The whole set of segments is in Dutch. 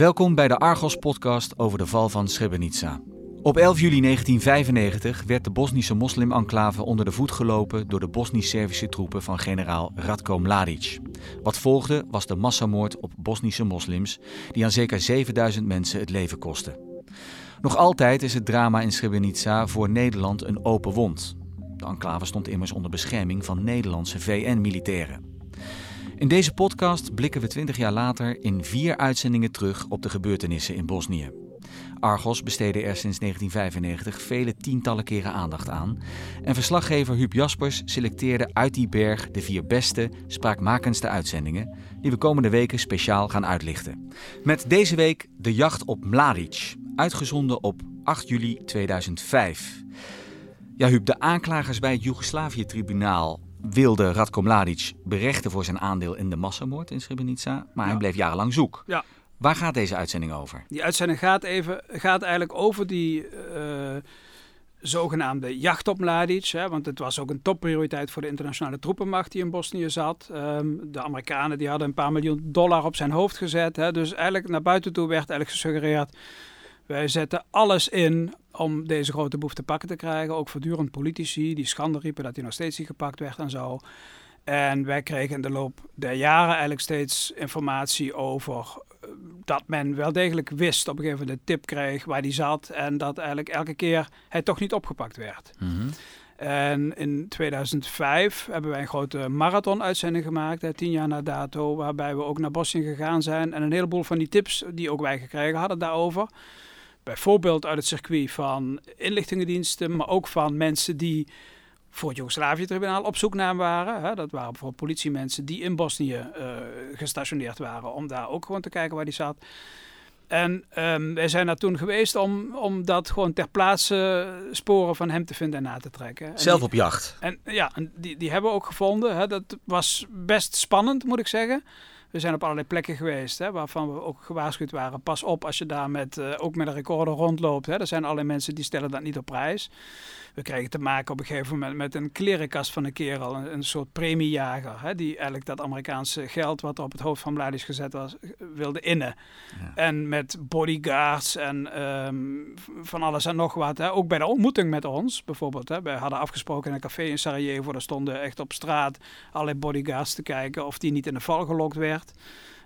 Welkom bij de Argos-podcast over de val van Srebrenica. Op 11 juli 1995 werd de Bosnische moslim-enclave onder de voet gelopen door de Bosnisch-Servische troepen van generaal Ratko Mladic. Wat volgde was de massamoord op Bosnische moslims, die aan zeker 7000 mensen het leven kostte. Nog altijd is het drama in Srebrenica voor Nederland een open wond. De enclave stond immers onder bescherming van Nederlandse VN-militairen. In deze podcast blikken we 20 jaar later in vier uitzendingen terug op de gebeurtenissen in Bosnië. Argos besteedde er sinds 1995 vele tientallen keren aandacht aan. En verslaggever Huub Jaspers selecteerde uit die berg de vier beste, spraakmakendste uitzendingen. die we komende weken speciaal gaan uitlichten. Met deze week de jacht op Mladic, uitgezonden op 8 juli 2005. Ja, Huub, de aanklagers bij het Joegoslavië-tribunaal wilde Radko Mladic berechten voor zijn aandeel in de massamoord in Srebrenica, maar hij bleef jarenlang zoek. Ja. Waar gaat deze uitzending over? Die uitzending gaat, even, gaat eigenlijk over die uh, zogenaamde jacht op Mladic. Hè, want het was ook een topprioriteit voor de internationale troepenmacht die in Bosnië zat. Um, de Amerikanen die hadden een paar miljoen dollar op zijn hoofd gezet. Hè, dus eigenlijk naar buiten toe werd eigenlijk gesuggereerd... wij zetten alles in om deze grote boef te pakken te krijgen. Ook voortdurend politici die schande riepen dat hij nog steeds niet gepakt werd en zo. En wij kregen in de loop der jaren eigenlijk steeds informatie over eh, dat men wel degelijk wist, op een gegeven moment de tip kreeg waar hij zat. En dat eigenlijk elke keer hij toch niet opgepakt werd. Mhm. En in 2005 hebben wij een grote marathon-uitzending gemaakt, hè, tien jaar na dato, waarbij we ook naar Bosnië gegaan zijn. En een heleboel van die tips die ook wij gekregen hadden daarover. Bijvoorbeeld uit het circuit van inlichtingendiensten, maar ook van mensen die voor het Joegoslavië-tribunaal op zoek naar waren. Hè. Dat waren bijvoorbeeld politiemensen die in Bosnië uh, gestationeerd waren, om daar ook gewoon te kijken waar die zat. En um, wij zijn daar toen geweest om, om dat gewoon ter plaatse sporen van hem te vinden en na te trekken. Zelf die, op jacht? En ja, en die, die hebben we ook gevonden. Hè. Dat was best spannend, moet ik zeggen. We zijn op allerlei plekken geweest hè, waarvan we ook gewaarschuwd waren. Pas op als je daar met, uh, ook met een recorder rondloopt. Hè. Er zijn allerlei mensen die stellen dat niet op prijs. We kregen te maken op een gegeven moment met een klerenkast van een kerel. Een, een soort premiejager. Hè, die eigenlijk dat Amerikaanse geld wat er op het hoofd van Mladic gezet was, wilde innen. Ja. En met bodyguards en um, van alles en nog wat. Hè. Ook bij de ontmoeting met ons bijvoorbeeld. Hè. We hadden afgesproken in een café in Sarajevo. Daar stonden echt op straat allerlei bodyguards te kijken of die niet in de val gelokt werd.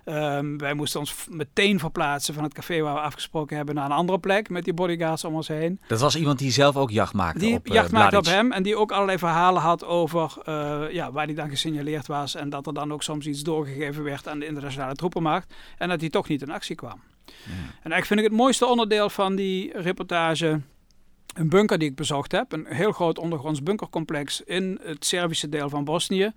Um, wij moesten ons meteen verplaatsen van het café waar we afgesproken hebben naar een andere plek met die bodyguards om ons heen. Dat was iemand die zelf ook jacht maakte die op Die jacht uh, maakte op hem en die ook allerlei verhalen had over uh, ja, waar hij dan gesignaleerd was en dat er dan ook soms iets doorgegeven werd aan de internationale troepenmacht en dat hij toch niet in actie kwam. Ja. En eigenlijk vind ik het mooiste onderdeel van die reportage een bunker die ik bezocht heb. Een heel groot ondergronds bunkercomplex in het Servische deel van Bosnië.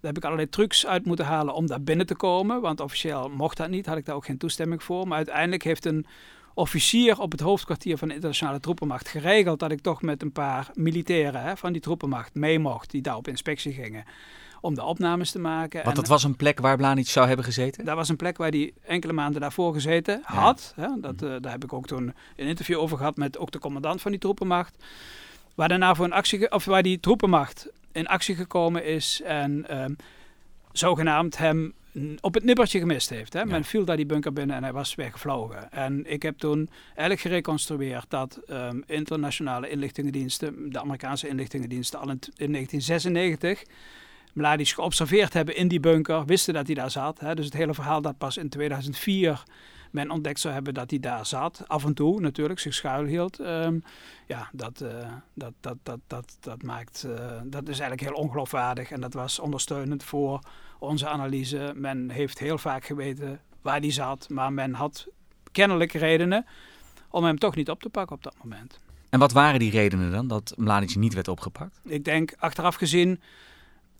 Daar heb ik allerlei trucs uit moeten halen om daar binnen te komen. Want officieel mocht dat niet, had ik daar ook geen toestemming voor. Maar uiteindelijk heeft een officier op het hoofdkwartier van de internationale troepenmacht geregeld dat ik toch met een paar militairen hè, van die troepenmacht mee mocht, die daar op inspectie gingen, om de opnames te maken. Want dat was een plek waar Blanic zou hebben gezeten? Dat was een plek waar hij enkele maanden daarvoor gezeten had. Hè, dat, uh, daar heb ik ook toen een interview over gehad met ook de commandant van die troepenmacht. Waar daarna voor een actie, of waar die troepenmacht in actie gekomen is en um, zogenaamd hem op het nippertje gemist heeft. Hè? Ja. Men viel daar die bunker binnen en hij was weggevlogen. En ik heb toen eigenlijk gereconstrueerd dat um, internationale inlichtingendiensten, de Amerikaanse inlichtingendiensten, al in, in 1996 Mladic geobserveerd hebben in die bunker, wisten dat hij daar zat. Hè? Dus het hele verhaal dat pas in 2004 men ontdekt zou hebben dat hij daar zat. Af en toe natuurlijk, zich schuilhield. Um, ja, dat, uh, dat, dat, dat, dat, dat maakt, uh, dat is eigenlijk heel ongeloofwaardig. En dat was ondersteunend voor onze analyse. Men heeft heel vaak geweten waar hij zat, maar men had kennelijk redenen om hem toch niet op te pakken op dat moment. En wat waren die redenen dan, dat Mladic niet werd opgepakt? Ik denk, achteraf gezien,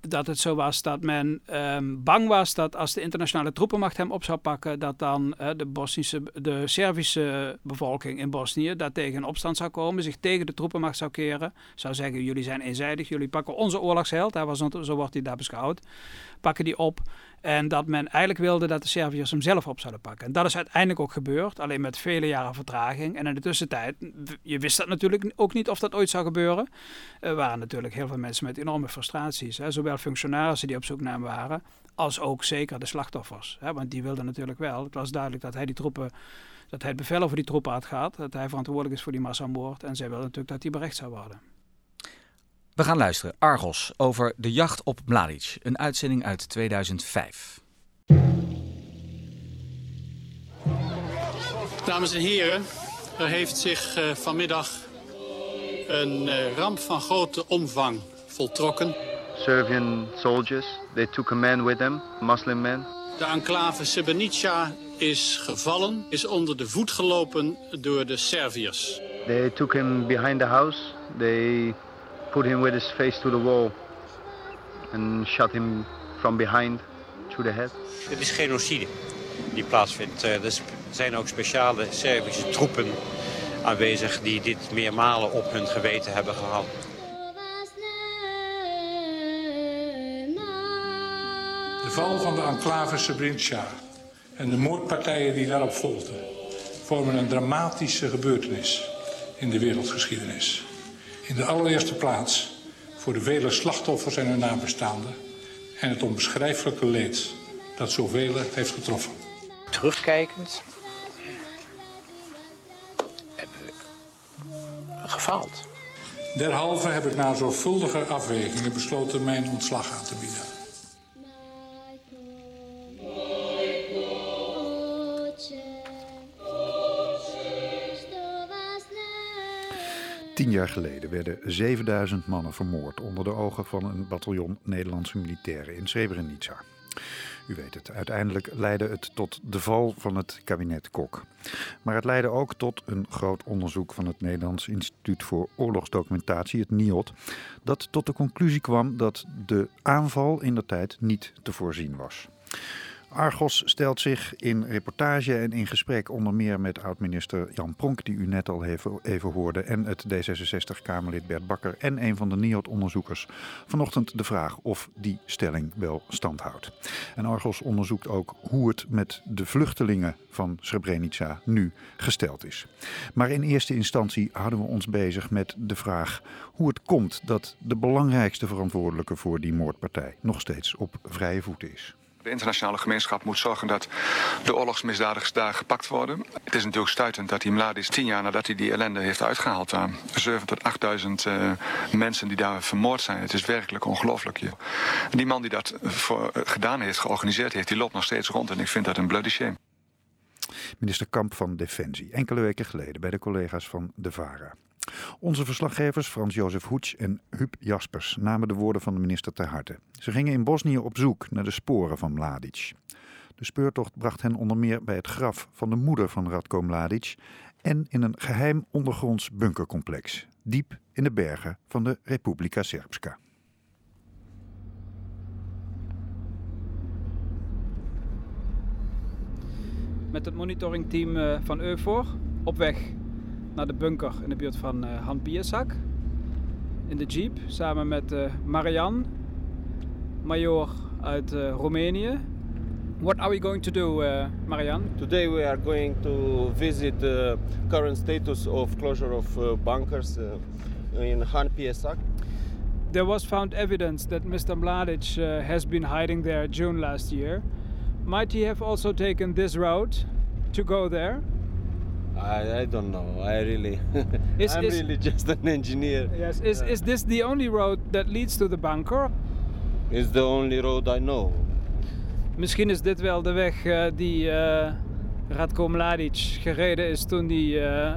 dat het zo was dat men um, bang was dat als de internationale troepenmacht hem op zou pakken, dat dan uh, de, Bosnische, de Servische bevolking in Bosnië daar tegen opstand zou komen, zich tegen de troepenmacht zou keren, zou zeggen: jullie zijn eenzijdig, jullie pakken onze oorlogsheld, hij was, zo wordt hij daar beschouwd. Pakken die op. En dat men eigenlijk wilde dat de Serviërs hem zelf op zouden pakken. En dat is uiteindelijk ook gebeurd, alleen met vele jaren vertraging. En in de tussentijd, je wist dat natuurlijk ook niet of dat ooit zou gebeuren. Er waren natuurlijk heel veel mensen met enorme frustraties. Hè. Zowel functionarissen die op zoek naar hem waren, als ook zeker de slachtoffers. Hè. Want die wilden natuurlijk wel. Het was duidelijk dat hij die troepen dat hij het bevel over die troepen had gehad, dat hij verantwoordelijk is voor die massamoord en zij wilden natuurlijk dat hij berecht zou worden. We gaan luisteren. Argos over de jacht op Mladic. Een uitzending uit 2005. Dames en heren, er heeft zich uh, vanmiddag een uh, ramp van grote omvang voltrokken. Serbian soldiers, they took a man with them, Muslim man. De enclave Srebrenica is gevallen, is onder de voet gelopen door de Serviërs. They took him behind the house. They put him with his face to the wall and shot him from behind through the head. Het is genocide die plaatsvindt. Eh, er zijn ook speciale Servische troepen aanwezig die dit meermalen op hun geweten hebben gehad. De val van de enclave Srebrenica en de moordpartijen die daarop volgden... vormen een dramatische gebeurtenis in de wereldgeschiedenis. In de allereerste plaats voor de vele slachtoffers en hun nabestaanden... en het onbeschrijfelijke leed dat zoveel heeft getroffen. Terugkijkend hebben we gefaald. Derhalve heb ik na zorgvuldige afwegingen besloten mijn ontslag aan te bieden. Tien jaar geleden werden 7000 mannen vermoord onder de ogen van een bataljon Nederlandse militairen in Srebrenica. U weet het, uiteindelijk leidde het tot de val van het kabinet Kok. Maar het leidde ook tot een groot onderzoek van het Nederlands Instituut voor Oorlogsdocumentatie, het NIOD, dat tot de conclusie kwam dat de aanval in de tijd niet te voorzien was. Argos stelt zich in reportage en in gesprek onder meer met oud-minister Jan Pronk, die u net al even hoorde, en het D66-Kamerlid Bert Bakker en een van de NIOD-onderzoekers vanochtend de vraag of die stelling wel stand houdt. En Argos onderzoekt ook hoe het met de vluchtelingen van Srebrenica nu gesteld is. Maar in eerste instantie houden we ons bezig met de vraag hoe het komt dat de belangrijkste verantwoordelijke voor die moordpartij nog steeds op vrije voeten is. De internationale gemeenschap moet zorgen dat de oorlogsmisdadigers daar gepakt worden. Het is natuurlijk stuitend dat die Mladic tien jaar nadat hij die ellende heeft uitgehaald... daar 7 tot 8000 uh, mensen die daar vermoord zijn. Het is werkelijk ongelooflijk. Die man die dat voor, uh, gedaan heeft, georganiseerd heeft... die loopt nog steeds rond en ik vind dat een bloody shame. Minister Kamp van Defensie, enkele weken geleden bij de collega's van de VARA. Onze verslaggevers Frans-Jozef Hoets en Huub Jaspers namen de woorden van de minister ter harte. Ze gingen in Bosnië op zoek naar de sporen van Mladic. De speurtocht bracht hen onder meer bij het graf van de moeder van Radko Mladic en in een geheim ondergronds bunkercomplex, diep in de bergen van de Republika Srpska. Met het monitoringteam eh, van EUFOR op weg naar de bunker in de buurt van uh, Han Piersak. In de jeep samen met uh, Marian, major uit uh, Roemenië. What are we going to do, uh, Marian? Today we are going to visit the current status of closure of bunkers in Han Piesak. There was found evidence that Mr. Mladic has been hiding there June last year. Might he have also taken this route to go there? I, I don't know. I really, Is- I'm is- really just an engineer. Yes. Is, is this the only road that leads to the bunker? It's the only road I know. Misschien is dit wel de weg eh, die eh, Radko Mladic gereden is toen hij eh,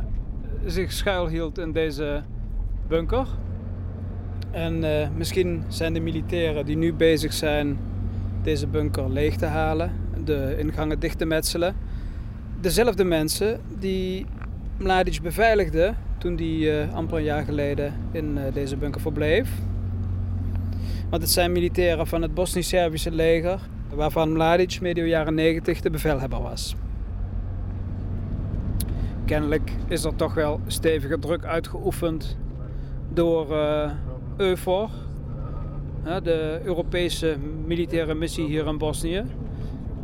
zich schuilhield in deze bunker. En misschien zijn de militairen die nu bezig zijn deze bunker leeg te halen, de ingangen dicht te metselen, dezelfde mensen die Mladic beveiligden toen hij eh, amper een jaar geleden in eh, deze bunker verbleef. Want het zijn militairen van het Bosnisch-Servische leger, waarvan Mladic medio jaren 90 de bevelhebber was. Kennelijk is er toch wel stevige druk uitgeoefend door eh EUFOR de Europese militaire missie hier in Bosnië.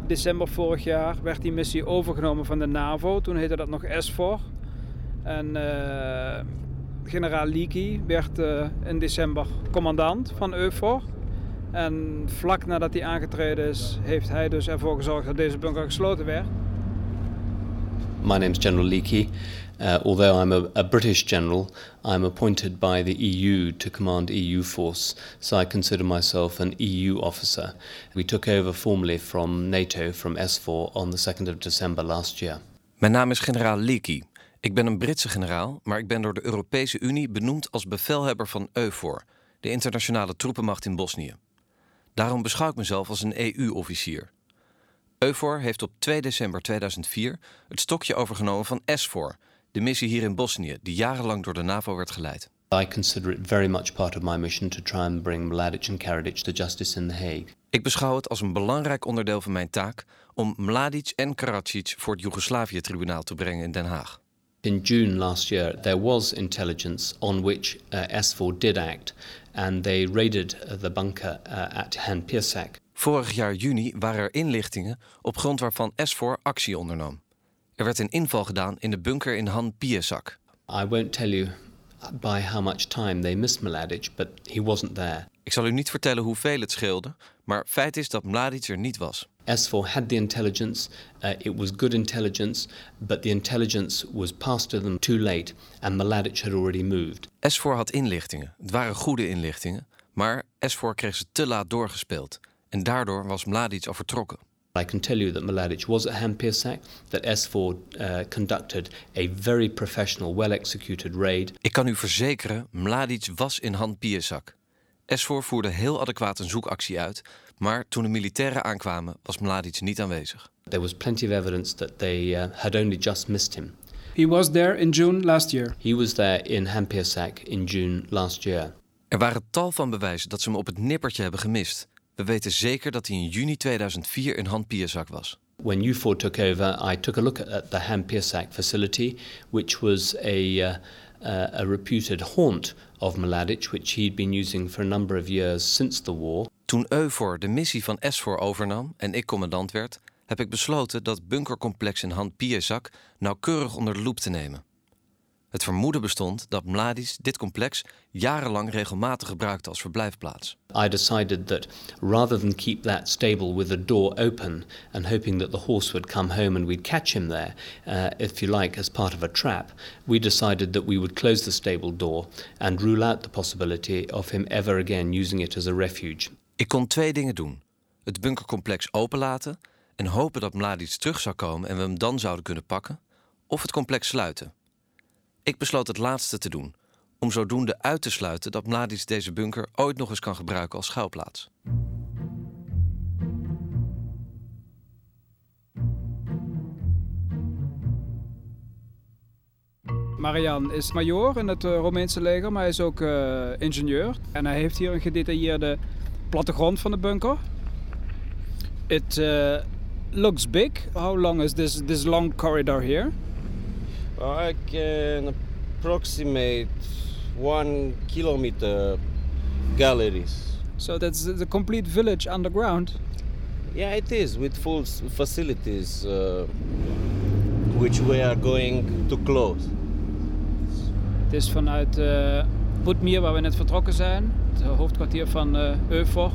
December vorig jaar werd die missie overgenomen van de NAVO. Toen heette dat nog SFOR. En uh, generaal Liki werd uh, in december commandant van EUFOR. En vlak nadat hij aangetreden is, heeft hij dus ervoor gezorgd dat deze bunker gesloten werd. My name is General Leakey. Uh, although I'm a, British general, I'm appointed by the EU to command EU force, so I consider myself an EU officer. We took over formally from NATO, from S4, on the 2nd of December last year. Mijn naam is generaal Leakey. Ik ben een Britse generaal, maar ik ben door de Europese Unie benoemd als bevelhebber van EUFOR, de internationale troepenmacht in Bosnië. Daarom beschouw ik mezelf als een EU-officier. EUFOR heeft op 2 december 2004 het stokje overgenomen van SFOR, de missie hier in Bosnië, die jarenlang door de NAVO werd geleid. I consider it very much part of my mission to try and bring Mladic and Karadzic to justice in The Hague. Ik beschouw het als een belangrijk onderdeel van mijn taak om Mladic en Karadzic voor het Joegoslavië-tribunaal te brengen in Den Haag. In June last year, there was intelligence on which uh, S4 did act, and they raided uh, the bunker uh, at Han Pirsak. Vorig jaar juni waren er inlichtingen op grond waarvan S4 actie ondernam. Er werd een inval gedaan in de bunker in Han Piesak. I won't tell you by how much time they missed Mladic, but he wasn't there. Ik zal u niet vertellen hoeveel het scheelde, maar feit is dat Mladic er niet was. S4 had the intelligence, uh, it was good intelligence, but the intelligence was passed to them too late and Mladic had already moved. S4 had inlichtingen, het waren goede inlichtingen, maar S4 kreeg ze te laat doorgespeeld en daardoor was Mladic al vertrokken. I can tell you that Mladic was at Hampirsak, that S4 uh, conducted a very professional, well executed raid. Ik kan u verzekeren, Mladic was in Han Piersak. S4 voerde heel adequaat een zoekactie uit, maar toen de militairen aankwamen was Mladic niet aanwezig. There was plenty of evidence that they uh, had only just missed him. He was there in June last year. He was there in Hampirsak in June last year. Er waren tal van bewijzen dat ze hem op het nippertje hebben gemist. We weten zeker dat hij in juni 2004 in Han Piersak was. When U4 took over, I took a look at the Han facility, which was a, uh, uh, a reputed haunt of Mladic, which he'd been using for a number of years since the war. Toen EUFOR de missie van SFOR overnam en ik commandant werd, heb ik besloten dat bunkercomplex in Han Piersak nauwkeurig onder de loep te nemen. Het vermoeden bestond dat Mladic dit complex jarenlang regelmatig gebruikte als verblijfplaats. I decided that rather than keep that stable with the door open and hoping that the horse would come home and we'd catch him there, uh, if you like, as part of a trap, we decided that we would close the stable door and rule out the possibility of him ever again using it as a refuge. Ik kon twee dingen doen: het bunkercomplex openlaten en hopen dat Mladic terug zou komen en we hem dan zouden kunnen pakken, of het complex sluiten. Ik besloot het laatste te doen, om zodoende uit te sluiten dat Mladic deze bunker ooit nog eens kan gebruiken als schuilplaats. Marian is major in het uh, Romeinse leger, maar hij is ook uh, ingenieur. En hij heeft hier een gedetailleerde plattegrond van de bunker. It uh, looks big. How long is this, this long corridor here? I can approximate one kilometer galleries. So that's the complete village underground? Yeah, it is with full facilities uh, which we are going to close. Het is vanuit uh, Boetmier, waar we net vertrokken zijn, het hoofdkwartier van uh, Eufor,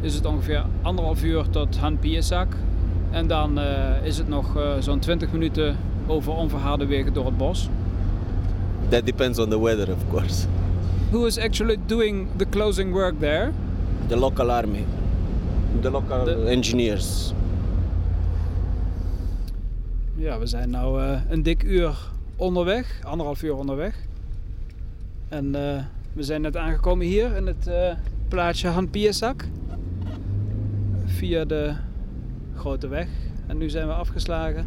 is het ongeveer anderhalf uur tot Han Piesak. En dan uh, is het nog zo'n 20 minuten over onverharde wegen door het bos. That depends on the weather, of course. Who is actually doing the closing work there? The local army, the local the... engineers. Ja, we zijn nu uh, een dik uur onderweg, anderhalf uur onderweg. En uh, we zijn net aangekomen hier in het uh, plaatsje Han. Via de grote weg. En nu zijn we afgeslagen.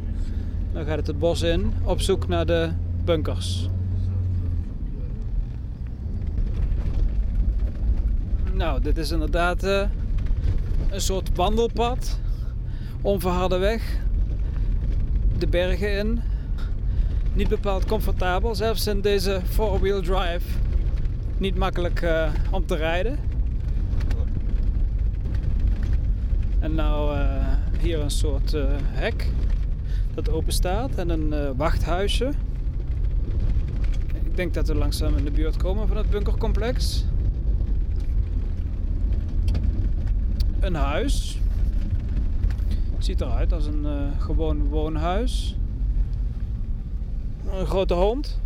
Dan gaat het het bos in op zoek naar de bunkers. Nou, dit is inderdaad uh, een soort wandelpad. Onverharde weg. De bergen in. Niet bepaald comfortabel, zelfs in deze four-wheel drive. Niet makkelijk uh, om te rijden. En nou uh, hier een soort hek dat open staat en een uh, wachthuisje. Ik denk dat we langzaam in de buurt komen van het bunkercomplex. Een huis. Ziet eruit als een gewoon woonhuis. Een grote hond.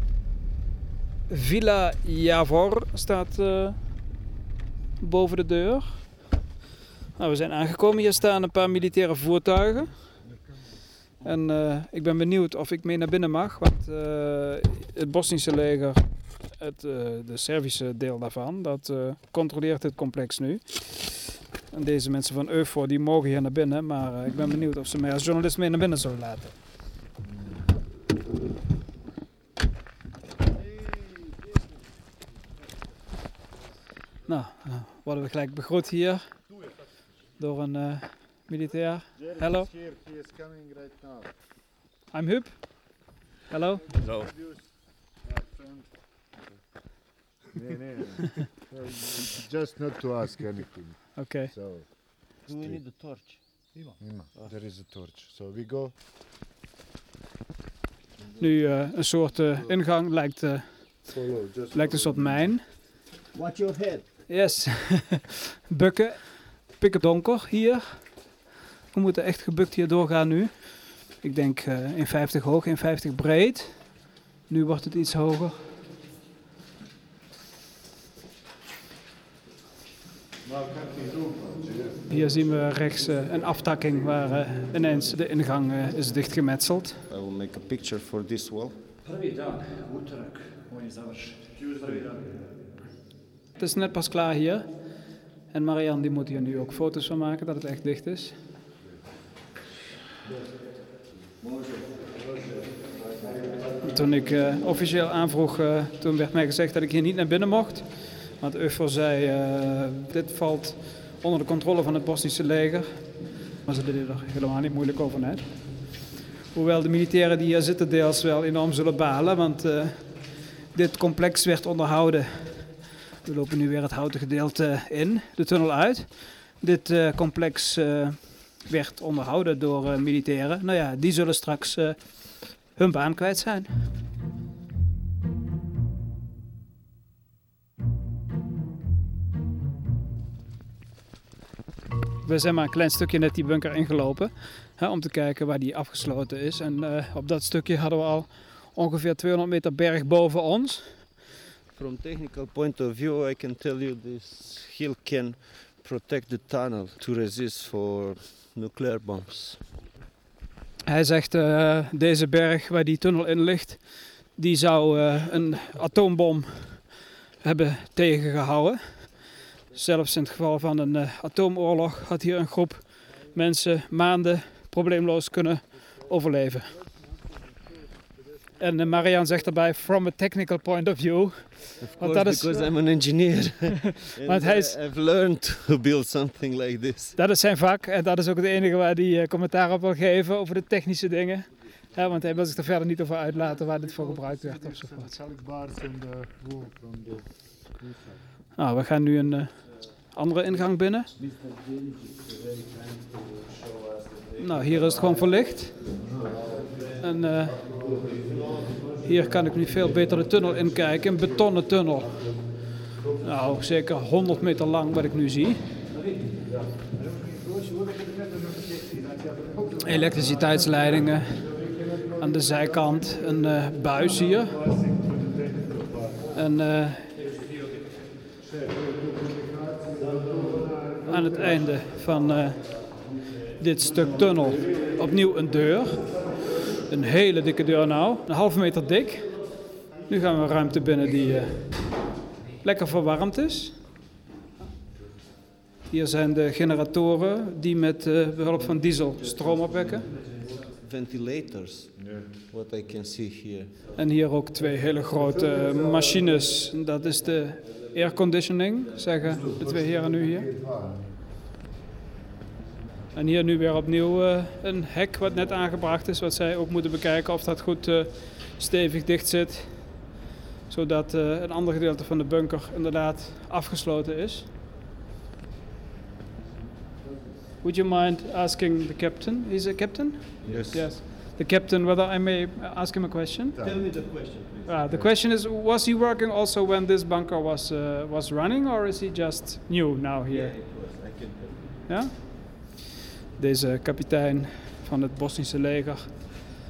Villa Javor staat boven de deur. Nou, we zijn aangekomen. Hier staan een paar militaire voertuigen. En uh, ik ben benieuwd of ik mee naar binnen mag. Want uh, het Bosnische leger, het, uh, de Servische deel daarvan, dat controleert het complex nu. En deze mensen van EUFOR die mogen hier naar binnen. Maar ik ben benieuwd of ze mij als journalist mee naar binnen zullen laten. Nou, worden we gelijk begroet hier door een militair. Hello. I'm Huub. Hello. Zo. Nee, nee. Just not to ask anything. Okay. So. Do we need the torch? Ima. There is a torch. So we go. Nu uh, een soort uh, ingang lijkt, uh, lijkt een soort mijn. Watch your head. Yes. Bukken. Pikken donker hier. We moeten echt gebukt hier doorgaan nu. Ik denk uh, 1,50 hoog, 1,50 breed. Nu wordt het iets hoger. Hier zien we rechts uh, een aftakking waar uh, ineens de ingang uh, is dichtgemetseld. I will make a picture for this wall. Het is net pas klaar hier. En Marianne die moet hier nu ook foto's van maken dat het echt dicht is. Toen ik uh, officieel aanvroeg, uh, toen werd mij gezegd dat ik hier niet naar binnen mocht. Want UFO zei, uh, dit valt onder de controle van het Bosnische leger. Maar ze deden er helemaal niet moeilijk over net. Hoewel de militairen die hier zitten deels wel enorm zullen balen, want dit complex werd onderhouden we lopen nu weer het houten gedeelte in, de tunnel uit. Dit complex werd onderhouden door uh, militairen. Nou ja, die zullen straks hun baan kwijt zijn. We zijn maar een klein stukje net die bunker ingelopen hè, om te kijken waar die afgesloten is. En op dat stukje hadden we al ongeveer 200 meter berg boven ons. From technical point of view, I can tell you this hill can protect the tunnel to resist for nuclear bombs. Hij zegt uh, deze berg waar die tunnel in ligt, die zou uh, een atoombom hebben tegengehouden. Zelfs in het geval van een uh, atoomoorlog had hier een groep mensen maanden probleemloos kunnen overleven. En uh, Marian zegt daarbij, from a technical point of view. Of course, dat is, because I'm an engineer. Want hij is, I've learned to build something like this. Dat is zijn vak en dat is ook het enige waar hij uh, commentaar op wil geven over de technische dingen. Ja, want hij wil zich er verder niet over uitlaten waar dit voor gebruikt werd ofzovoort. Nou, we gaan nu een uh, andere ingang binnen. Nou, hier is het gewoon verlicht. En uh, hier kan ik nu veel beter de tunnel inkijken. Een betonnen tunnel. Nou, zeker 100 meter lang wat ik nu zie. Elektriciteitsleidingen. Aan de zijkant een uh, buis hier. En uh, aan het einde van dit stuk tunnel opnieuw een deur. Een hele dikke deur nou, een halve meter dik. Nu gaan we een ruimte binnen die uh, lekker verwarmd is. Hier zijn de generatoren die met uh, behulp van diesel stroom opwekken. Ventilators, what I can see here. En hier ook twee hele grote machines. Dat is de airconditioning, zeggen de twee heren nu hier. En hier nu weer opnieuw uh, een hek wat net aangebracht is, wat zij ook moeten bekijken of dat goed uh, stevig dicht zit. Zodat uh, een ander gedeelte van de bunker inderdaad afgesloten is. Would you mind asking the captain? He's a captain? Yes. Yes. The captain, whether I may ask him a question? Tell me the question, please. Uh, the question is, was he working also when this bunker was uh, was running, or is he just new now here? I can tell you. Ja? Deze kapitein van het Bosnische leger.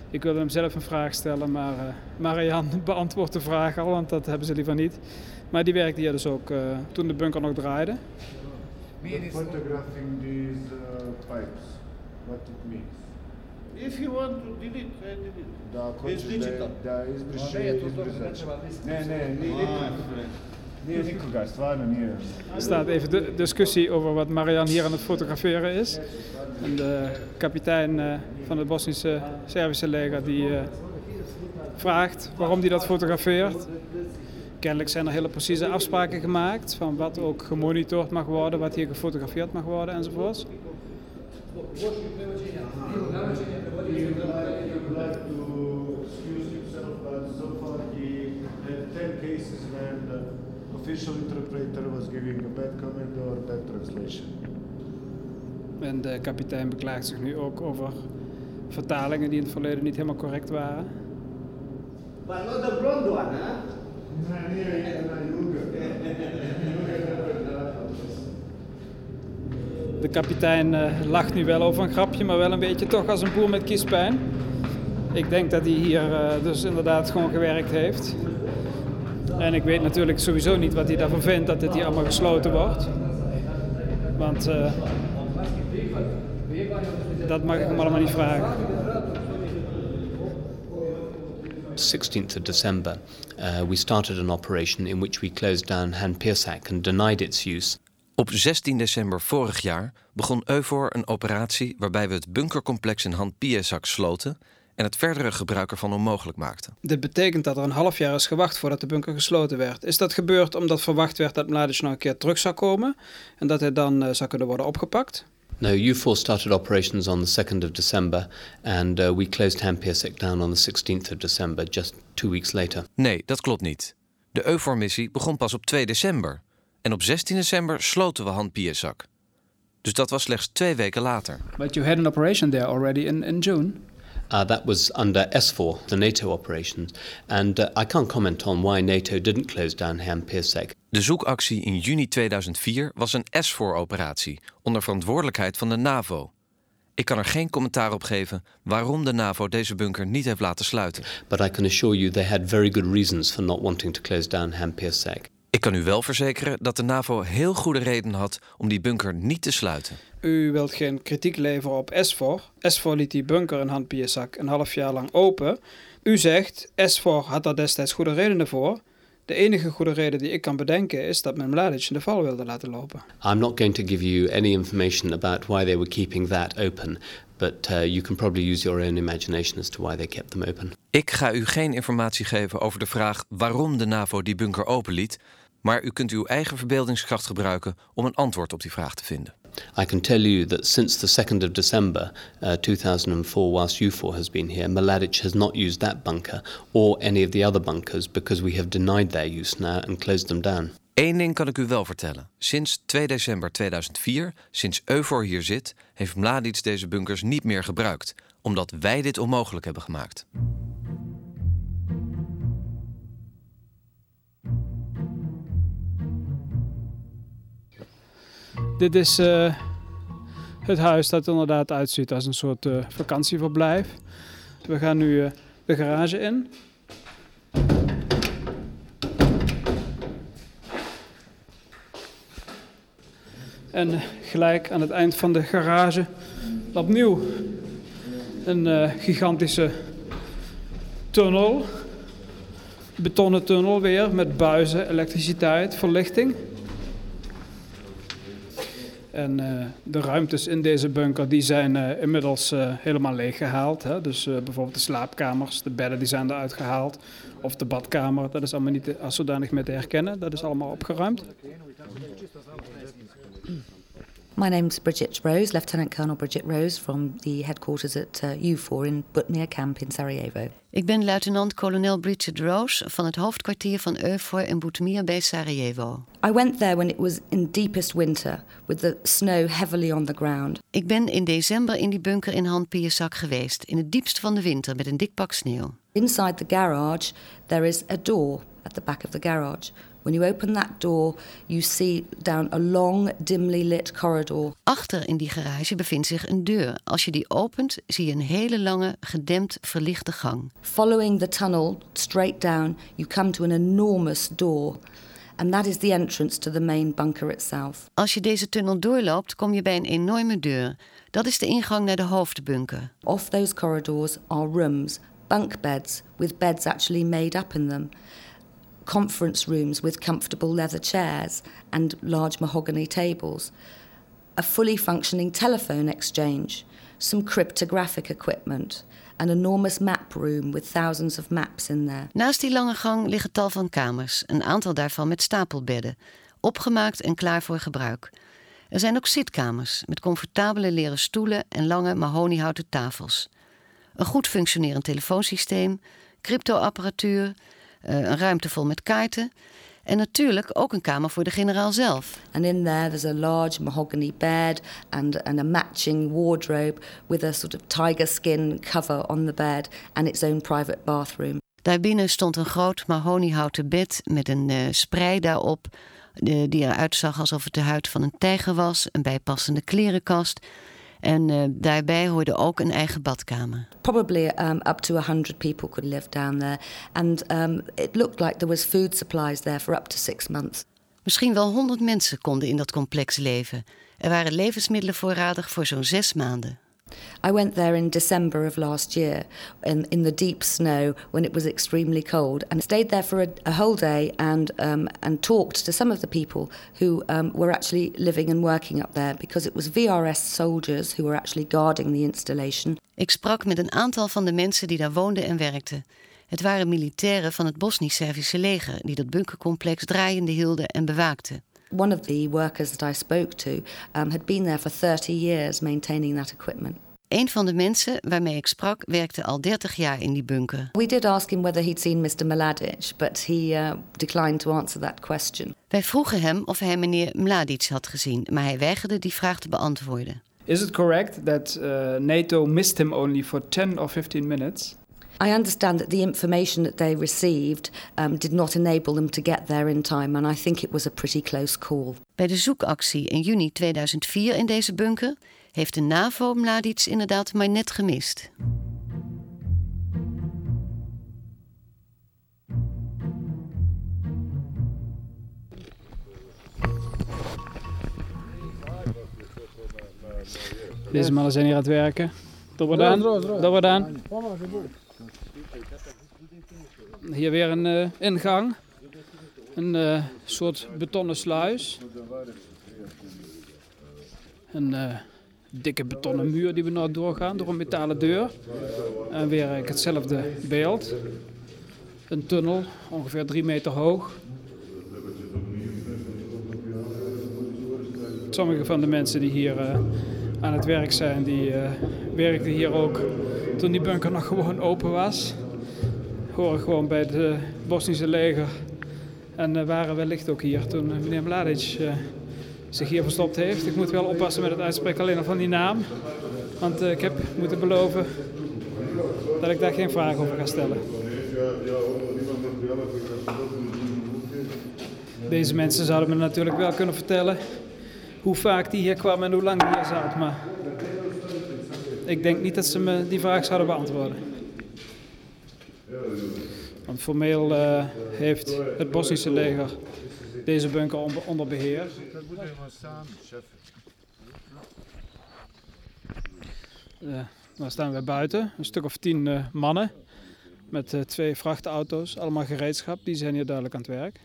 Ik wilde hem zelf een vraag stellen, maar uh, Marianne beantwoordt de vraag al, want dat hebben ze liever niet. Maar die werkte hier dus ook uh, toen de bunker nog draaide. Photographing these uh, pipes, what it means. If you want to delete, I delete. Da, It's digital. Da, izbriše, izbrisač. Ne, ne, nije, Er staat even de discussie over wat Marianne hier aan het fotograferen is. En de kapitein uh, van het Bosnische Servische leger die uh, vraagt waarom hij dat fotografeert. Kennelijk zijn er hele precieze afspraken gemaakt van wat ook gemonitord mag worden, wat hier gefotografeerd mag worden enzovoorts. He would like, he would like to excuse himself, but so far he had 10 cases when the official interpreter was giving a bad comment or bad translation. En de kapitein beklaagt zich nu ook over vertalingen die in het verleden niet helemaal correct waren. But not the blonde one, juga. De kapitein uh, lacht nu wel over een grapje, maar wel een beetje toch als een boer met kiespijn. Ik denk dat hij hier uh, dus inderdaad gewoon gewerkt heeft. En ik weet natuurlijk sowieso niet wat hij daarvan vindt dat dit hier allemaal gesloten wordt. Want uh, dat mag ik hem allemaal niet vragen. 16th of December, uh, we started an operation in which we closed down Han Pirsak and denied its use. Op 16 december vorig jaar begon Eufor een operatie waarbij we het bunkercomplex in Han Piesak sloten en het verdere gebruik ervan onmogelijk maakten. Dit betekent dat er een half jaar is gewacht voordat de bunker gesloten werd. Is dat gebeurd omdat verwacht werd dat Mladic nog een keer terug zou komen en dat hij dan uh, zou kunnen worden opgepakt? No, U4 started operations on the 2nd of December and uh, we closed Han Pirsak down on the 16th of December, just two weeks later. Nee, dat klopt niet. De Eufor-missie begon pas op 2 december. En op 16 december sloten we Han Piesak. Dus dat was slechts twee weken later. But you had an operation there already in, in June? Uh, that was under S4, the NATO operations. And uh, I can't comment on why NATO didn't close down Han Pirsek. De zoekactie in juni 2004 was een S4-operatie onder verantwoordelijkheid van de NAVO. Ik kan er geen commentaar op geven waarom de NAVO deze bunker niet heeft laten sluiten. But I can assure you they had very good reasons for not wanting to close down Han Pirsek. Ik kan u wel verzekeren dat de NAVO heel goede reden had om die bunker niet te sluiten. U wilt geen kritiek leveren op SVOR. SVOR liet die bunker in Han Piesak een half jaar lang open. U zegt, SVOR had daar destijds goede redenen voor. De enige goede reden die ik kan bedenken is dat men Mladic in de val wilde laten lopen. I'm not going to give you any information about why they were keeping that open, but uh, you can probably use your own imagination as to why they kept them open. Ik ga u geen informatie geven over de vraag waarom de NAVO die bunker openliet, maar u kunt uw eigen verbeeldingskracht gebruiken om een antwoord op die vraag te vinden. I can tell you that since the 2nd of December uh, 2004, whilst U4 has been here, Mladic has not used that bunker or any of the other bunkers because we have denied their use now and closed them down. Eén ding kan ik u wel vertellen. Sinds 2 december 2004, sinds Eufor hier zit, heeft Mladic deze bunkers niet meer gebruikt, omdat wij dit onmogelijk hebben gemaakt. Dit is uh, het huis dat er inderdaad uitziet als een soort uh, vakantieverblijf. We gaan nu uh, de garage in. En gelijk aan het eind van de garage opnieuw een gigantische tunnel. Betonnen tunnel weer met buizen, elektriciteit, verlichting. En uh, de ruimtes in deze bunker die zijn uh, inmiddels uh, helemaal leeggehaald. Hè? Dus bijvoorbeeld de slaapkamers, de bedden die zijn eruit gehaald. Of de badkamer, dat is allemaal niet als zodanig meer te herkennen. Dat is allemaal opgeruimd. My name's Bridget Rose, Lieutenant Colonel Bridget Rose from the headquarters at uh, U4 in Butmir Camp in Sarajevo. Ik ben luitenant-kolonel Bridget Rose van het hoofdkwartier van U4 in Butmir bij Sarajevo. I went there when it was in deepest winter, with the snow heavily on the ground. Ik ben in december in die bunker in Handpiersak geweest, in het diepst van de winter met een dik pak sneeuw. Inside the garage, there is a door at the back of the garage. When you open that door, you see down a long, dimly lit corridor. Achter in die garage bevindt zich een deur. Als je die opent, zie je een hele lange, gedempt verlichte gang. Following the tunnel straight down, you come to an enormous door. And that is the entrance to the main bunker itself. Als je deze tunnel doorloopt, kom je bij een enorme deur. Dat is de ingang naar de hoofdbunker. Off those corridors are rooms, bunk beds, with beds actually made up in them. Conference rooms with comfortable leather chairs and large mahogany tables. A fully functioning telephone exchange, some cryptographic equipment, an enormous map room with thousands of maps in there. Naast die lange gang liggen tal van kamers, een aantal daarvan met stapelbedden, opgemaakt en klaar voor gebruik. Er zijn ook zitkamers met comfortabele leren stoelen en lange mahoniehouten tafels. Een goed functionerend telefoonsysteem, cryptoapparatuur, een ruimte vol met kaarten en natuurlijk ook een kamer voor de generaal zelf. And in there there's a large mahogany bed and, and a matching wardrobe with a sort of tiger skin cover on the bed and its own private bathroom. Daarbinnen stond een groot mahoniehouten bed met een uh, sprei daarop, uh, die eruit zag alsof het de huid van een tijger was, een bijpassende klerenkast. En uh, daarbij hoorde ook een eigen badkamer. Probably um, up to 100 people could live down there. And um, it looked like there was food supplies there for up to six months. Misschien wel 100 mensen konden in dat complex leven. Er waren levensmiddelen voorradig voor zo'n zes maanden. I went there in December of last year in, in the deep snow when it was extremely cold and stayed there for a, a whole day and, um, and talked to some of the people who um, were actually living and working up there because it was VRS soldiers who were actually guarding the installation. Ik sprak met een aantal van de mensen die daar woonden en werkten. Het waren militairen van het Bosnisch-Servische leger die dat bunkercomplex draaiende hielden en bewaakten. One of the workers that I spoke to um, had been there for 30 years maintaining that equipment. Een van de mensen waarmee ik sprak werkte al 30 jaar in die bunker. We did ask him whether he'd seen Mr. Mladic, but he uh, declined to answer that question. Wij vroegen hem of hij meneer Mladic had gezien, maar hij weigerde die vraag te beantwoorden. Is it correct that uh, NATO missed him only for 10 or 15 minutes? I understand that the information that they received um, did not enable them to get there in time, and I think it was a pretty close call. Bij de zoekactie in juni 2004 in deze bunker heeft de NAVO Mladic inderdaad maar net gemist. Deze mannen zijn hier aan het werken. Dobar dan. Dobar dan. Hier weer een uh, ingang. Een uh, soort betonnen sluis. Een uh, dikke betonnen muur die we nou doorgaan door een metalen deur. En weer hetzelfde beeld. Een tunnel, ongeveer drie meter hoog. Sommige van de mensen die hier aan het werk zijn, die werkten hier ook toen die bunker nog gewoon open was. Horen gewoon bij het Bosnische leger. En uh, waren wellicht ook hier toen meneer Mladic zich hier verstopt heeft. Ik moet wel oppassen met het uitspreken alleen al van die naam. Want ik heb moeten beloven dat ik daar geen vragen over ga stellen. Deze mensen zouden me natuurlijk wel kunnen vertellen hoe vaak die hier kwam en hoe lang die hier zat. Maar ik denk niet dat ze me die vraag zouden beantwoorden. Want formeel uh, heeft het Bosnische leger deze bunker onder, beheer. Uh, dan staan we buiten, een stuk of tien uh, mannen met uh, twee vrachtauto's, allemaal gereedschap, die zijn hier duidelijk aan het werk.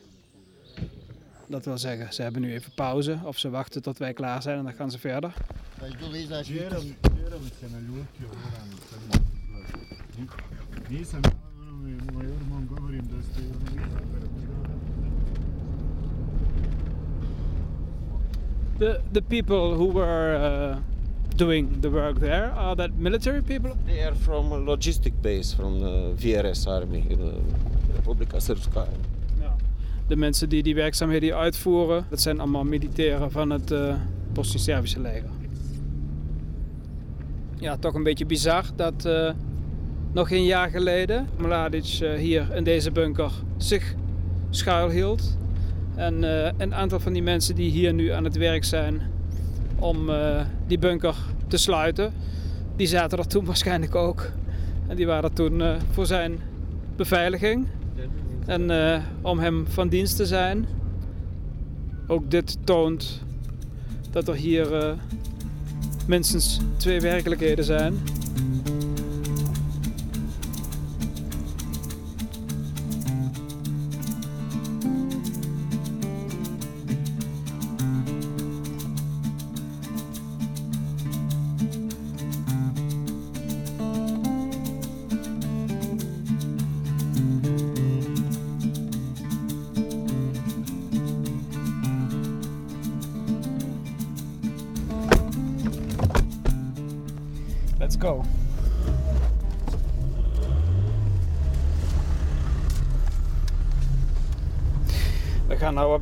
Dat wil zeggen, ze hebben nu even pauze of ze wachten tot wij klaar zijn en dan gaan ze verder. The the people who were uh, doing the work there are that military people? They are from a logistic base from the VRS army in the Republika Srpska. De mensen die die werkzaamheden uitvoeren, dat zijn allemaal militairen van het uh, Bosnisch-Servische leger. Ja, toch een beetje bizar dat uh, nog een jaar geleden Mladic uh, hier in deze bunker zich schuilhield. En een aantal van die mensen die hier nu aan het werk zijn om die bunker te sluiten, die zaten er toen waarschijnlijk ook. En die waren toen voor zijn beveiliging en om hem van dienst te zijn. Ook dit toont dat er hier minstens twee werkelijkheden zijn.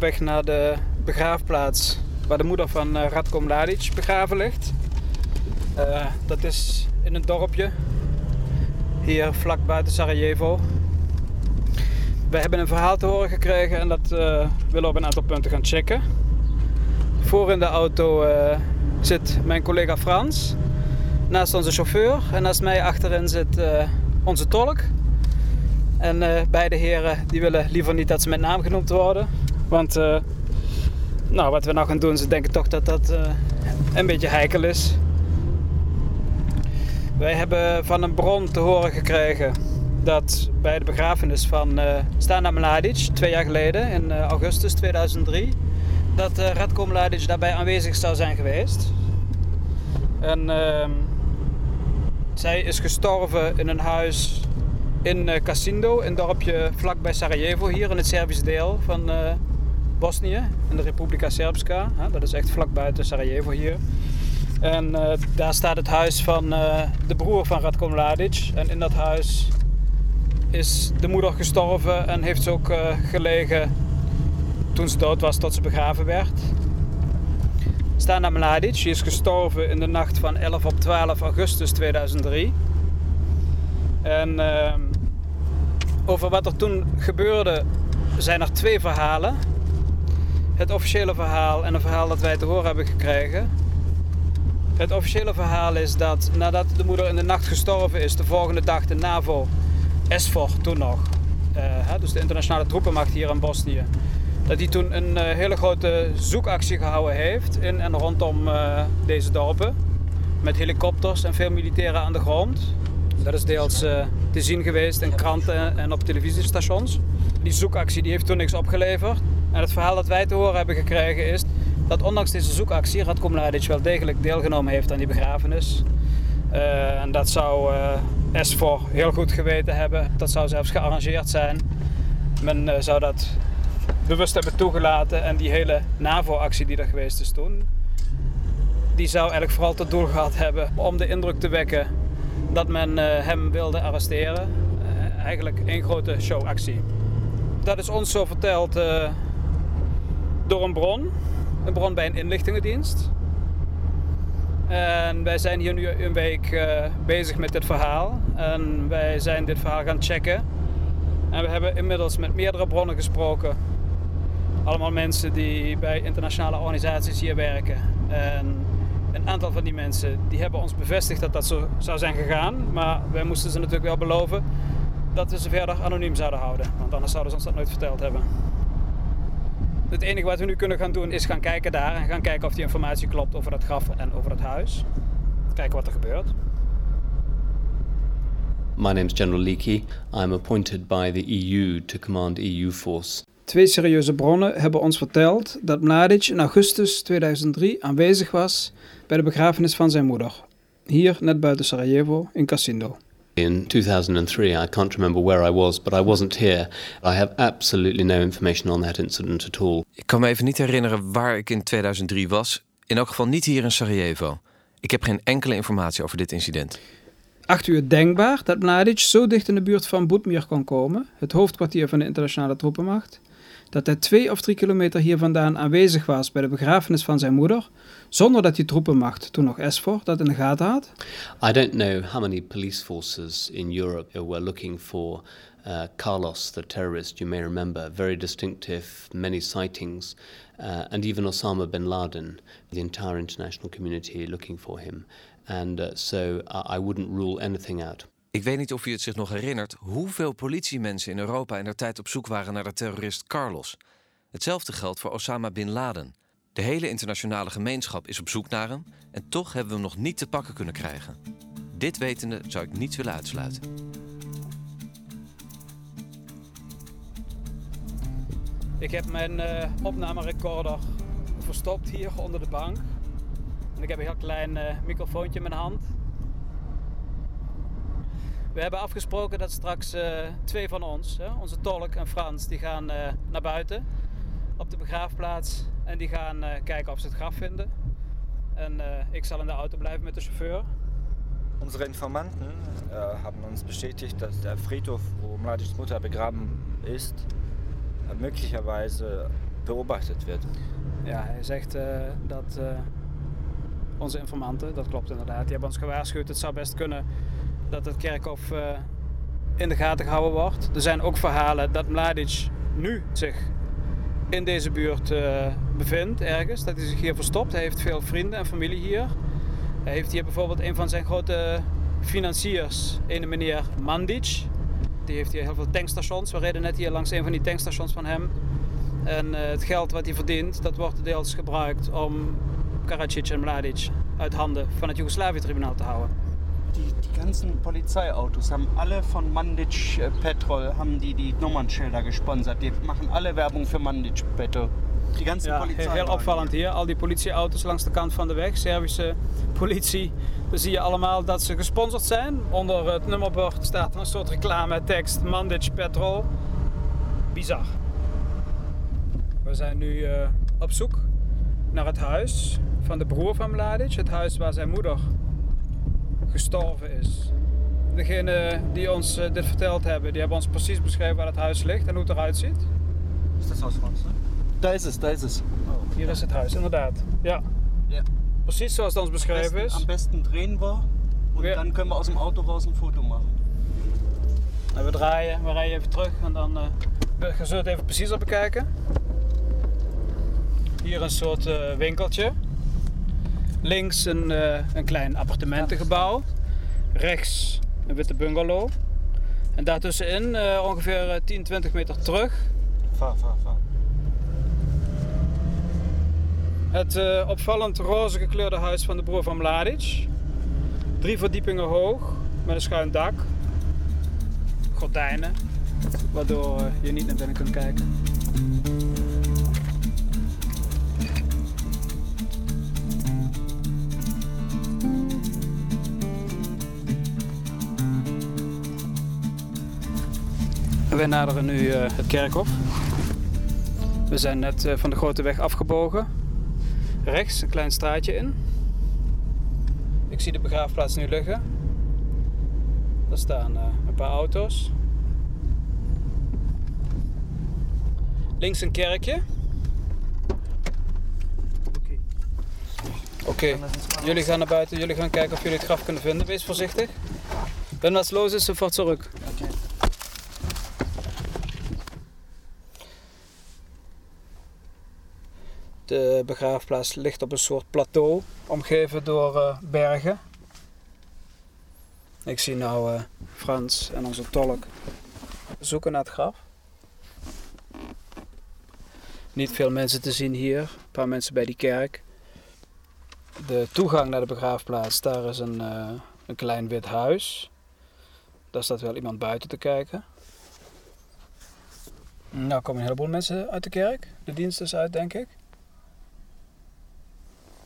Weg naar de begraafplaats waar de moeder van uh, Radko Mladic begraven ligt. Uh, dat is in een dorpje hier vlak buiten Sarajevo. We hebben een verhaal te horen gekregen en dat uh, willen we op een aantal punten gaan checken. Voor in de auto zit mijn collega Frans naast onze chauffeur. En naast mij achterin zit onze tolk. En beide heren die willen liever niet dat ze met naam genoemd worden. Want uh, nou, wat we nou gaan doen, ze denken toch dat dat een beetje heikel is. Wij hebben van een bron te horen gekregen dat bij de begrafenis van uh, Stana Mladic, twee jaar geleden, in augustus 2003, dat Radko Mladic daarbij aanwezig zou zijn geweest. En ehm, zij is gestorven in een huis in Casindo, een dorpje vlakbij Sarajevo, hier in het Servische deel van Bosnië, in de Republika Srpska. dat is echt vlak buiten Sarajevo hier. En uh, daar staat het huis van de broer van Radko Mladic. En in dat huis is de moeder gestorven en heeft ze ook gelegen toen ze dood was tot ze begraven werd. Stana Mladic is gestorven in de nacht van 11 op 12 augustus 2003. En uh, over wat er toen gebeurde zijn er twee verhalen. Het officiële verhaal en een verhaal dat wij te horen hebben gekregen. Het officiële verhaal is dat nadat de moeder in de nacht gestorven is, de volgende dag de NAVO, SFOR toen nog, uh, dus de internationale troepenmacht hier in Bosnië, dat hij toen een uh, hele grote zoekactie gehouden heeft in en rondom uh, deze dorpen. Met helikopters en veel militairen aan de grond. Dat is deels te zien geweest in kranten en op televisiestations. Die zoekactie die heeft toen niks opgeleverd. En het verhaal dat wij te horen hebben gekregen is dat ondanks deze zoekactie Radko Mladic wel degelijk deelgenomen heeft aan die begrafenis. en dat zou SVOR heel goed geweten hebben. Dat zou zelfs gearrangeerd zijn. Men zou dat bewust hebben toegelaten. En die hele NAVO-actie die er geweest is toen, die zou eigenlijk vooral tot doel gehad hebben om de indruk te wekken dat men uh, hem wilde arresteren. Uh, eigenlijk één grote showactie. Dat is ons zo verteld uh, door een bron. Een bron bij een inlichtingendienst. En wij zijn hier nu een week bezig met dit verhaal. En wij zijn dit verhaal gaan checken. En we hebben inmiddels met meerdere bronnen gesproken allemaal mensen die bij internationale organisaties hier werken. En een aantal van die mensen die hebben ons bevestigd dat dat zo zou zijn gegaan. Maar wij moesten ze natuurlijk wel beloven dat we ze verder anoniem zouden houden. Want anders zouden ze ons dat nooit verteld hebben. Het enige wat we nu kunnen gaan doen is gaan kijken daar en gaan kijken of die informatie klopt over dat graf en over het huis. Kijken wat er gebeurt. My name is General Leakey. I'm appointed by the EU to command EU force. Twee serieuze bronnen hebben ons verteld dat Mladic in augustus 2003 aanwezig was bij de begrafenis van zijn moeder. Hier net buiten Sarajevo in Casindo. In 2003, I can't remember where I was, but I wasn't here. I have absolutely no information on that incident at all. Ik kan me even niet herinneren waar ik in 2003 was. In elk geval niet hier in Sarajevo. Ik heb geen enkele informatie over dit incident. Acht u denkbaar dat Mladic zo dicht in de buurt van Boetmir kon komen, het hoofdkwartier van de internationale troepenmacht, dat hij twee of drie kilometer hier vandaan aanwezig was bij de begrafenis van zijn moeder, zonder dat die troepenmacht, toen nog ESFOR, dat in de gaten had? I don't know how many police forces in Europe were looking for uh, Carlos, the terrorist, you may remember, very distinctive, many sightings, uh, and even Osama bin Laden, the entire international community looking for him. And uh, so I wouldn't rule anything out. Ik weet niet of u het zich nog herinnert hoeveel politiemensen in Europa in der tijd op zoek waren naar de terrorist Carlos. Hetzelfde geldt voor Osama bin Laden. De hele internationale gemeenschap is op zoek naar hem en toch hebben we hem nog niet te pakken kunnen krijgen. Dit wetende zou ik niet willen uitsluiten. Ik heb mijn uh, opnamerecorder verstopt hier onder de bank. En ik heb een heel klein uh, microfoontje in mijn hand. We hebben afgesproken dat straks uh, twee van ons, hè, onze tolk en Frans, die gaan uh, naar buiten op de begraafplaats en die gaan kijken of ze het graf vinden. En ik zal in de auto blijven met de chauffeur. Unsere Informanten äh, haben uns bestätigt, dass der Friedhof, wo Mladics Mutter begraben ist, äh, möglicherweise beobachtet wird. Ja, hij zegt uh, dat uh, onze informanten, dat klopt inderdaad, die hebben ons gewaarschuwd. Het zou best kunnen dat het kerkhof uh, in de gaten gehouden wordt. Er zijn ook verhalen dat Mladic nu zich in deze buurt bevindt, ergens. Dat hij zich hier verstopt. Hij heeft veel vrienden en familie hier. Hij heeft hier bijvoorbeeld een van zijn grote financiers, een meneer Mandic. Die heeft hier heel veel tankstations. We reden net hier langs een van die tankstations van hem. En uh, het geld wat hij verdient, dat wordt deels gebruikt om Karadzic en Mladic uit handen van het Joegoslavië-tribunaal te houden. Die, die ganzen Polizeiautos haben alle von Mandic äh, Petrol haben die die Nummernschilder gesponsert. Die machen alle Werbung für Mandic Petrol. Die ganzen ja, heel opvallend hier. Al die politieauto's langs de kant van de weg, Servische politie. Dan zie je allemaal dat ze gesponsord zijn. Onder het nummerbord staat een soort reclame tekst Mandic Petrol. Bizar. We zijn nu uh, op zoek naar het huis van de broer van Mladic. Het huis waar zijn moeder gestorven is. Degene die ons uh, dit verteld hebben, die hebben ons precies beschreven waar het huis ligt en hoe het eruit ziet. Is dat zoals Frans? Daar is het, daar is het. Oh, hier is het huis, inderdaad. Ja. ja. Precies zoals het ons beschreven is. Am besten drehen und ja. dann können wir aus dem Auto raus ein Foto machen. En we draaien, we rijden even terug en dan uh, gaan we het even precies op bekijken. Hier een soort uh, winkeltje. Links een, uh, een klein appartementengebouw. Rechts een witte bungalow. En daartussenin uh, ongeveer 10, 20 meter terug. Va, va, va. Het uh, opvallend roze gekleurde huis van de broer van Mladic. Drie verdiepingen hoog, met een schuin dak. Gordijnen, waardoor je niet naar binnen kunt kijken. Wij naderen nu uh, het kerkhof. We zijn net uh, van de grote weg afgebogen. Rechts een klein straatje in. Ik zie de begraafplaats nu liggen. Daar staan uh, een paar auto's. Links een kerkje. Oké, okay. jullie gaan naar buiten, jullie gaan kijken of jullie het graf kunnen vinden. Wees voorzichtig. Wenn was los ist, sofort zurück. Okay. De begraafplaats ligt op een soort plateau, omgeven door uh, bergen. Ik zie nou uh, Frans en onze tolk zoeken naar het graf. Niet veel mensen te zien hier, een paar mensen bij die kerk. De toegang naar de begraafplaats, daar is een, uh, een klein wit huis. Daar staat wel iemand buiten te kijken. Nou komen een heleboel mensen uit de kerk. De dienst is uit, denk ik.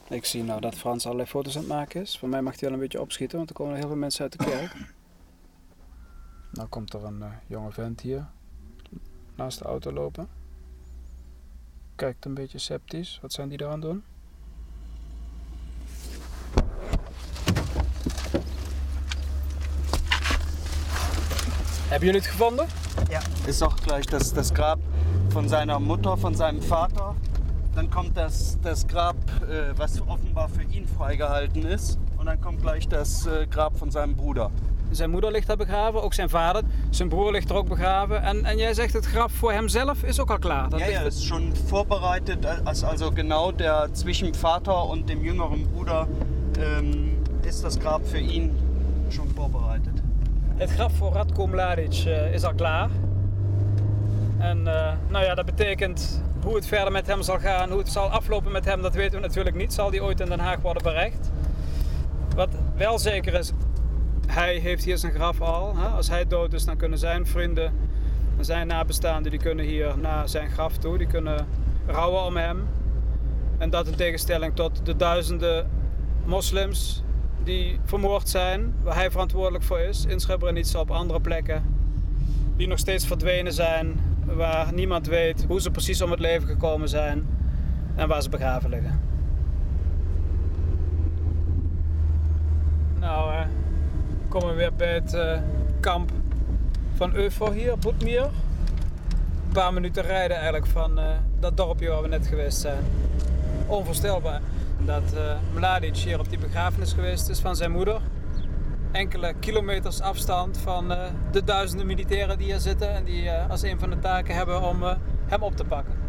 Ik zie nou dat Frans allerlei foto's aan het maken is. Voor mij mag hij wel een beetje opschieten, want er komen heel veel mensen uit de kerk. Nou komt er een uh, jonge vent hier naast de auto lopen. Kijkt een beetje sceptisch. Wat zijn die eraan doen? Hebben jullie het gevonden? Ja. Ist auch gleich das, das Grab von seiner Mutter, von seinem Vater. Dann kommt das, das Grab, äh, was offenbar für ihn freigehalten ist. Und dann kommt gleich das äh, Grab von seinem Bruder. Zijn moeder ligt daar begraven, ook zijn vader. Zijn broer ligt er ook begraven. En, en jij zegt het graf voor hemzelf is ook al klaar. Dat ja, ja, ist schon vorbereitet. Also genau der zwischen Vater und dem jüngeren Bruder ähm, ist das Grab für ihn schon vorbereitet. Het graf voor Radko Mladic uh, is al klaar. En uh, nou ja, dat betekent hoe het verder met hem zal gaan, hoe het zal aflopen met hem, dat weten we natuurlijk niet. Zal die ooit in Den Haag worden berecht? Wat wel zeker is, hij heeft hier zijn graf al. Hè? Als hij dood is, dan kunnen zijn vrienden en zijn nabestaanden die kunnen hier naar zijn graf toe. Die kunnen rouwen om hem. En dat in tegenstelling tot de duizenden moslims die vermoord zijn, waar hij verantwoordelijk voor is, in Srebrenica op andere plekken, die nog steeds verdwenen zijn, waar niemand weet hoe ze precies om het leven gekomen zijn en waar ze begraven liggen. Nou, uh, komen we weer bij het uh, kamp van Eufor hier, Boetmier. Een paar minuten rijden eigenlijk van uh, dat dorpje waar we net geweest zijn. Onvoorstelbaar dat Mladic hier op die begrafenis geweest is van zijn moeder. Enkele kilometers afstand van uh, de duizenden militairen die hier zitten en die uh, als een van de taken hebben om hem op te pakken.